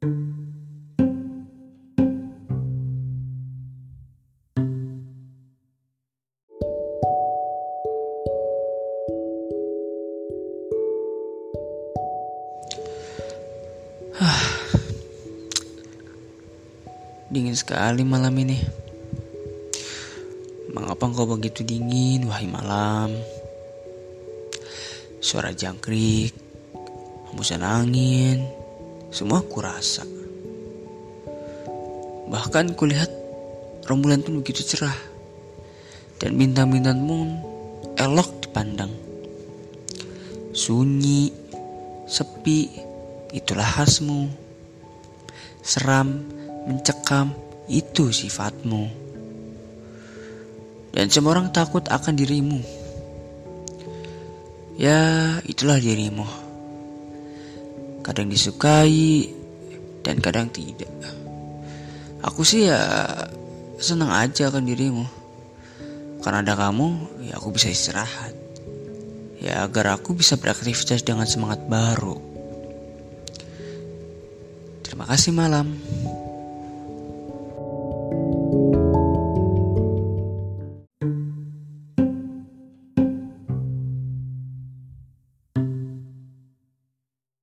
Dingin sekali malam ini. Mengapa engkau begitu dingin, wahai malam? Suara jangkrik, hembusan angin, semua kurasa. Bahkan kulihat rembulan pun begitu cerah. Dan bintang-bintang pun elok dipandang. Sunyi, sepi, itulah khasmu. Seram, mencekam, itu sifatmu. Dan semua orang takut akan dirimu. Ya, itulah dirimu. Kadang disukai dan kadang tidak. Aku sih ya senang aja akan dirimu. Karena ada kamu, ya aku bisa istirahat. Ya agar aku bisa beraktivitas dengan semangat baru. Terima kasih malam.